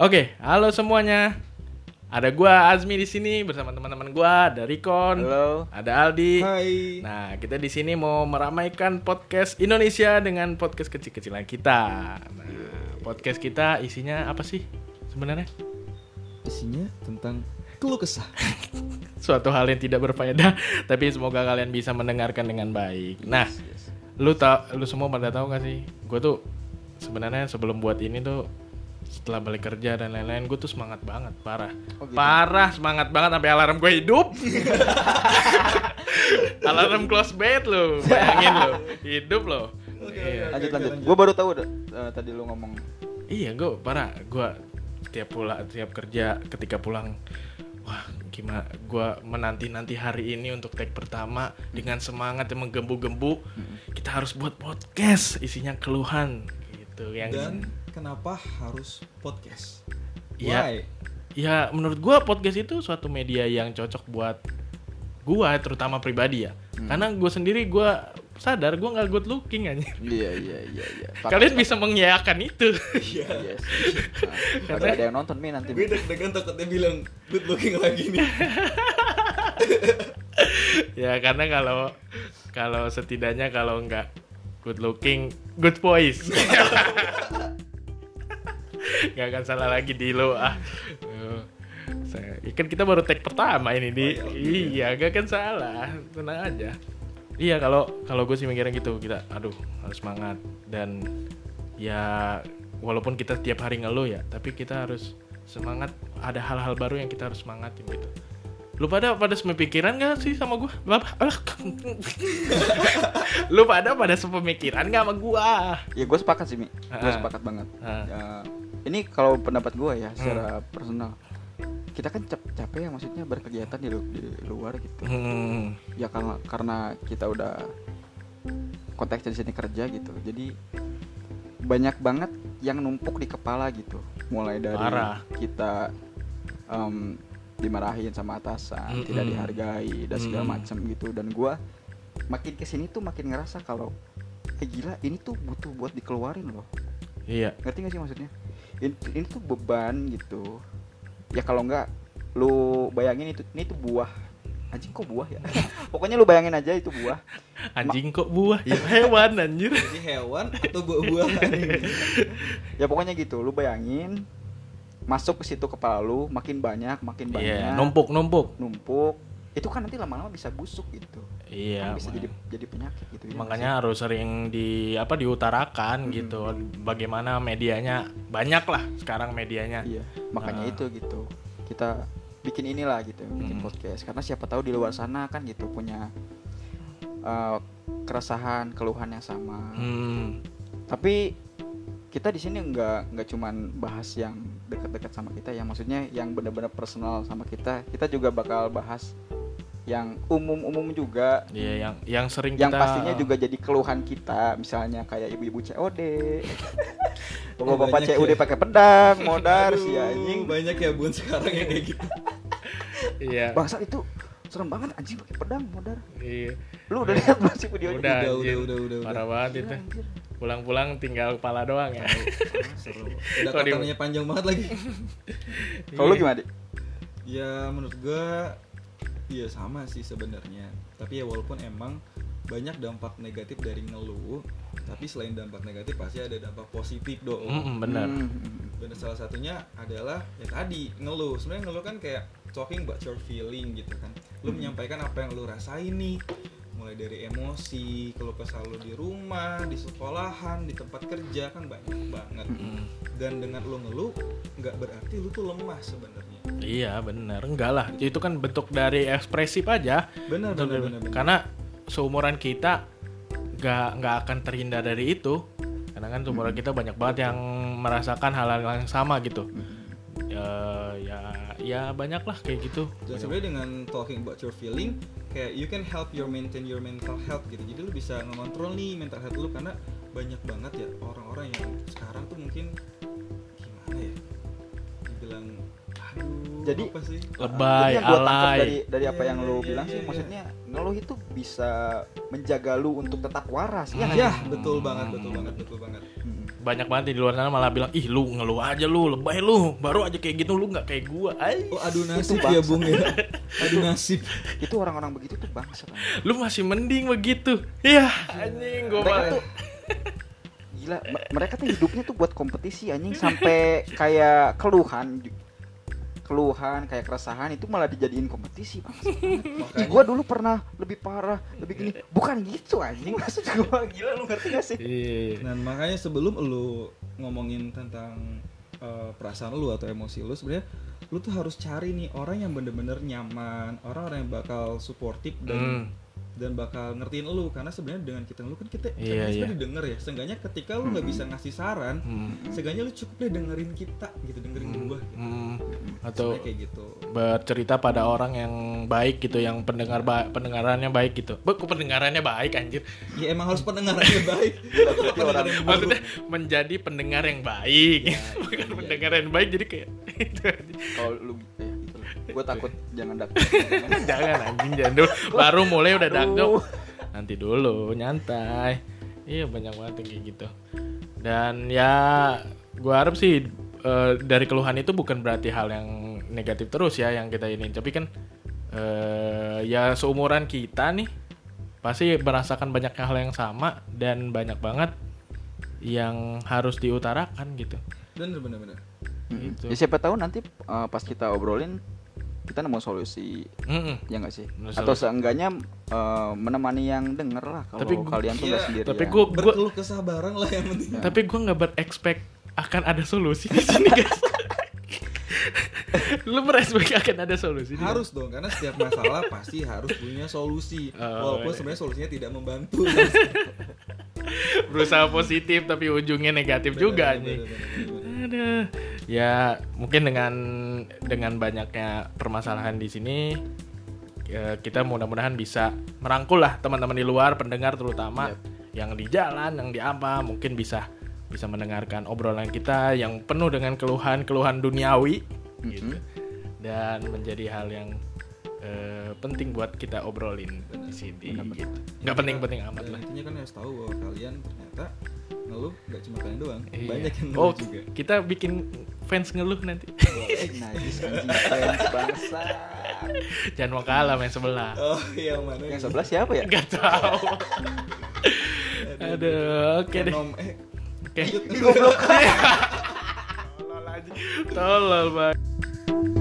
Oke, halo semuanya. Ada gua Azmi di sini bersama teman-teman gua, ada Rikon, Halo. ada Aldi. Hai. Nah, kita di sini mau meramaikan podcast Indonesia dengan podcast kecil-kecilan kita. Nah, podcast kita isinya apa sih sebenarnya? Isinya tentang keluh kesah. Suatu hal yang tidak berfaedah, tapi semoga kalian bisa mendengarkan dengan baik. Nah, lu tau, lu semua pada tahu gak sih? Gue tuh sebenarnya sebelum buat ini tuh setelah balik kerja dan lain-lain gue tuh semangat banget parah Oh, gitu. parah semangat banget sampai alarm gue hidup alarm close bed lo bayangin lo hidup lo Iya. lanjut lanjut. Gue baru tahu eh, tadi lu ngomong Iya, gue parah. Gue tiap pulang, tiap kerja, ketika pulang, wah gimana? Gue menanti nanti hari ini untuk take pertama dengan semangat yang menggembu-gembu. Kita harus buat podcast, isinya keluhan gitu. Yang Dan kenapa harus podcast? Iya. Why? ya menurut gue podcast itu suatu media yang cocok buat gue, terutama pribadi ya. Karena gue sendiri gue sadar gue nggak good looking aja. Iya iya iya iya. Kalian bisa mengiyakan itu. Iya sih. Nah, ada yang nonton nih nanti. Gue deg-degan takutnya bilang good looking lagi nih. ya karena kalau kalau setidaknya kalau nggak good looking good voice. Nggak akan salah lagi di lo ah. Eh, saya kan kita baru take pertama ini di. Iya. Gak akan salah. Tenang aja. Iya kalau kalau gue sih mikirnya gitu kita aduh harus semangat. Dan ya walaupun kita tiap hari ngeluh ya tapi kita harus semangat. Ada hal-hal baru yang kita harus semangatin gitu lu pada pada sepemikiran gak sih sama gue lu pada pada sepemikiran gak sama gue Ya gue sepakat sih Mi. Gue Ah. sepakat banget. Ah. Ya, ini kalau pendapat gue ya secara personal. Kita kan cap capek ya maksudnya berkegiatan di, lu- di luar gitu. hmm. ya karena karena kita udah konteksnya di sini kerja gitu jadi banyak banget yang numpuk di kepala gitu mulai dari Parah. kita em, dimarahin sama atasan Mm-mm. tidak dihargai dan segala macam gitu. Dan gua makin ke sini tuh makin ngerasa kalau eh gila ini tuh butuh buat dikeluarin loh. Iya. Ngerti gak sih maksudnya? Ini, ini tuh beban gitu. Ya kalau nggak lu bayangin itu ini tuh buah. Anjing kok buah ya? Pokoknya lu bayangin aja itu buah. Anjing kok buah? Ya hewan anjir. Jadi hewan atau buah-buahan? ya pokoknya gitu lu bayangin masuk ke situ kepala lu makin banyak makin banyak. iya numpuk numpuk. Numpuk. Itu kan nanti lama-lama bisa busuk gitu. Iya kan bisa jadi jadi penyakit gitu ya makanya harus sering di apa diutarakan gitu. Bagaimana medianya. Banyak lah sekarang medianya. Iya makanya Ah. itu gitu. Kita bikin inilah gitu bikin Mm. podcast. Karena siapa tahu di luar sana kan gitu punya uh, keresahan keluhan yang sama. Hmm. tapi kita di sini nggak nggak cuman bahas yang dekat-dekat sama kita ya. Maksudnya yang benar-benar personal sama kita kita juga bakal bahas yang umum-umum juga. Iya yang yang sering yang kita pastinya juga jadi keluhan kita misalnya kayak ibu-ibu COD bapak-bapak banyak COD ya. pakai pedang modar si anjing. Banyak ya bun sekarang yang kayak gitu. iya. Bangsa itu serem banget anjing pakai pedang modar. Iya. Lu udah lihat belum sih videonya udah Udah, anjir. udah, udah, udah, parah banget itu. anjir. Pulang-pulang tinggal kepala doang ya Udah Kok di- katanya panjang banget lagi. kalau lu gimana Dik? Ya menurut gua Iya sama sih sebenarnya. Tapi ya walaupun emang banyak dampak negatif dari ngeluh, tapi selain dampak negatif pasti ada dampak positif dong. Mm-mm, benar Hmm, hmm, Dan salah satunya adalah ya tadi ngeluh. Sebenarnya ngeluh kan kayak talking about your feeling gitu kan. Lu menyampaikan apa yang lu rasain nih. Mulai dari emosi, kalau kesal lu di rumah, di sekolahan, di tempat kerja kan banyak banget. Mm. Dan dengan lu ngeluh nggak berarti lu tuh lemah sebenarnya. iya benar enggak lah itu kan bentuk dari ekspresif aja Benar benar benar. Karena seumuran kita nggak nggak akan terhindar dari itu. Karena kan seumuran kita banyak banget yang merasakan hal-hal yang sama gitu. Ya ya ya banyak lah kayak gitu. Dan sebenarnya dengan talking about your feeling, kayak you can help your maintain your mental health gitu. Jadi lu bisa ngontrol nih mental health lu karena banyak banget ya orang-orang yang sekarang tuh mungkin gimana ya? Dibilang aduh Jadi- apa sih? Lebay, Jadi yang gua alay. dari dari apa Iya, yang lu iya, bilang iya, sih iya. maksudnya ngeluh itu bisa menjaga lu untuk tetap waras ya Ya, betul banget, betul banget, betul banget. Mm. Banyak banget di luar sana malah bilang ih lu ngeluh aja lu lebay lu. Baru aja kayak gitu lu nggak kayak gua. Ay. Oh, adu nasib ya, Bung ya. Adu nasib. itu orang-orang begitu tuh bangsa Bang. lu masih mending begitu. Iya anjing gua mereka tuh gila mereka tuh hidupnya tuh buat kompetisi anjing. Sampai kayak keluhan keluhan kayak keresahan itu malah dijadiin kompetisi bang Makanya gua dulu pernah lebih parah lebih gini bukan gitu anjing maksud gua gila lu ngerti gak sih Iya. Dan makanya sebelum lu ngomongin tentang uh, perasaan lu atau emosi lu sebenarnya lu tuh harus cari nih orang yang bener-bener nyaman, orang-orang yang bakal suportif dan Hmm. dan bakal ngertiin lu karena sebenarnya dengan kita lu kan kita Iya, kan iya. sebenarnya didengar ya. Seenggaknya ketika lu nggak bisa ngasih saran, Hmm. seenggaknya lu cukup deh dengerin kita gitu, dengerin gua gitu. Hmm. Atau Sebenarnya kayak gitu. bercerita pada orang yang baik gitu yang pendengar ba- pendengarannya baik gitu. Be, kok pendengarannya baik anjir? Ya emang harus pendengarannya baik. orang maksudnya menjadi pendengar yang baik. Ya, bukan iya, iya. pendengar yang baik jadi kayak kalau lu eh, gitu gue takut jangan dak jangan anjing jangan dulu. Baru mulai udah dagdok nanti dulu nyantai. Iya banyak banget yang kayak gitu. Dan ya gua harap sih eh, dari keluhan itu bukan berarti hal yang negatif terus ya yang kita ini tapi kan eh, ya seumuran kita nih pasti merasakan banyak hal yang sama dan banyak banget yang harus diutarakan gitu bener bener. Gitu. ya siapa tahu nanti eh, pas kita obrolin kita nemu solusi Mm-mm. ya nggak sih Nemu atau solusi. seenggaknya eh, menemani yang denger lah kalau Tapi gua- kalian tuh nggak iya, sendirian tapi gua gua Berkeluh kesabaran lah yang penting. tapi gue nggak berekspek akan ada solusi di sini guys. Lu berespek akan ada solusi harus dong karena setiap masalah pasti harus punya solusi. Oh, walaupun iya. sebenarnya solusinya tidak membantu. Berusaha positif tapi ujungnya negatif juga Bener, nih bener, bener, bener. ada ya mungkin dengan dengan banyaknya permasalahan di sini ya, kita mudah-mudahan bisa merangkul lah teman-teman di luar pendengar terutama yang di jalan yang di apa mungkin bisa bisa mendengarkan obrolan kita yang penuh dengan keluhan-keluhan duniawi gitu. Dan menjadi hal yang eh, penting buat kita obrolin di sini gitu. Nggak penting-penting amat lah. Intinya kan harus tahu bahwa kalian ternyata ngeluh nggak cuma kalian doang Iya. banyak yang oh ngeluh juga. kita bikin fans ngeluh nanti. Najis anjing fans bangsa. Jangan mau kalah main sebelah. Oh yang mana yang sebelah siapa ya? Nggak tahu. Aduh oke deh. Nom- eh, oke lanjut. tolol aja tolol banget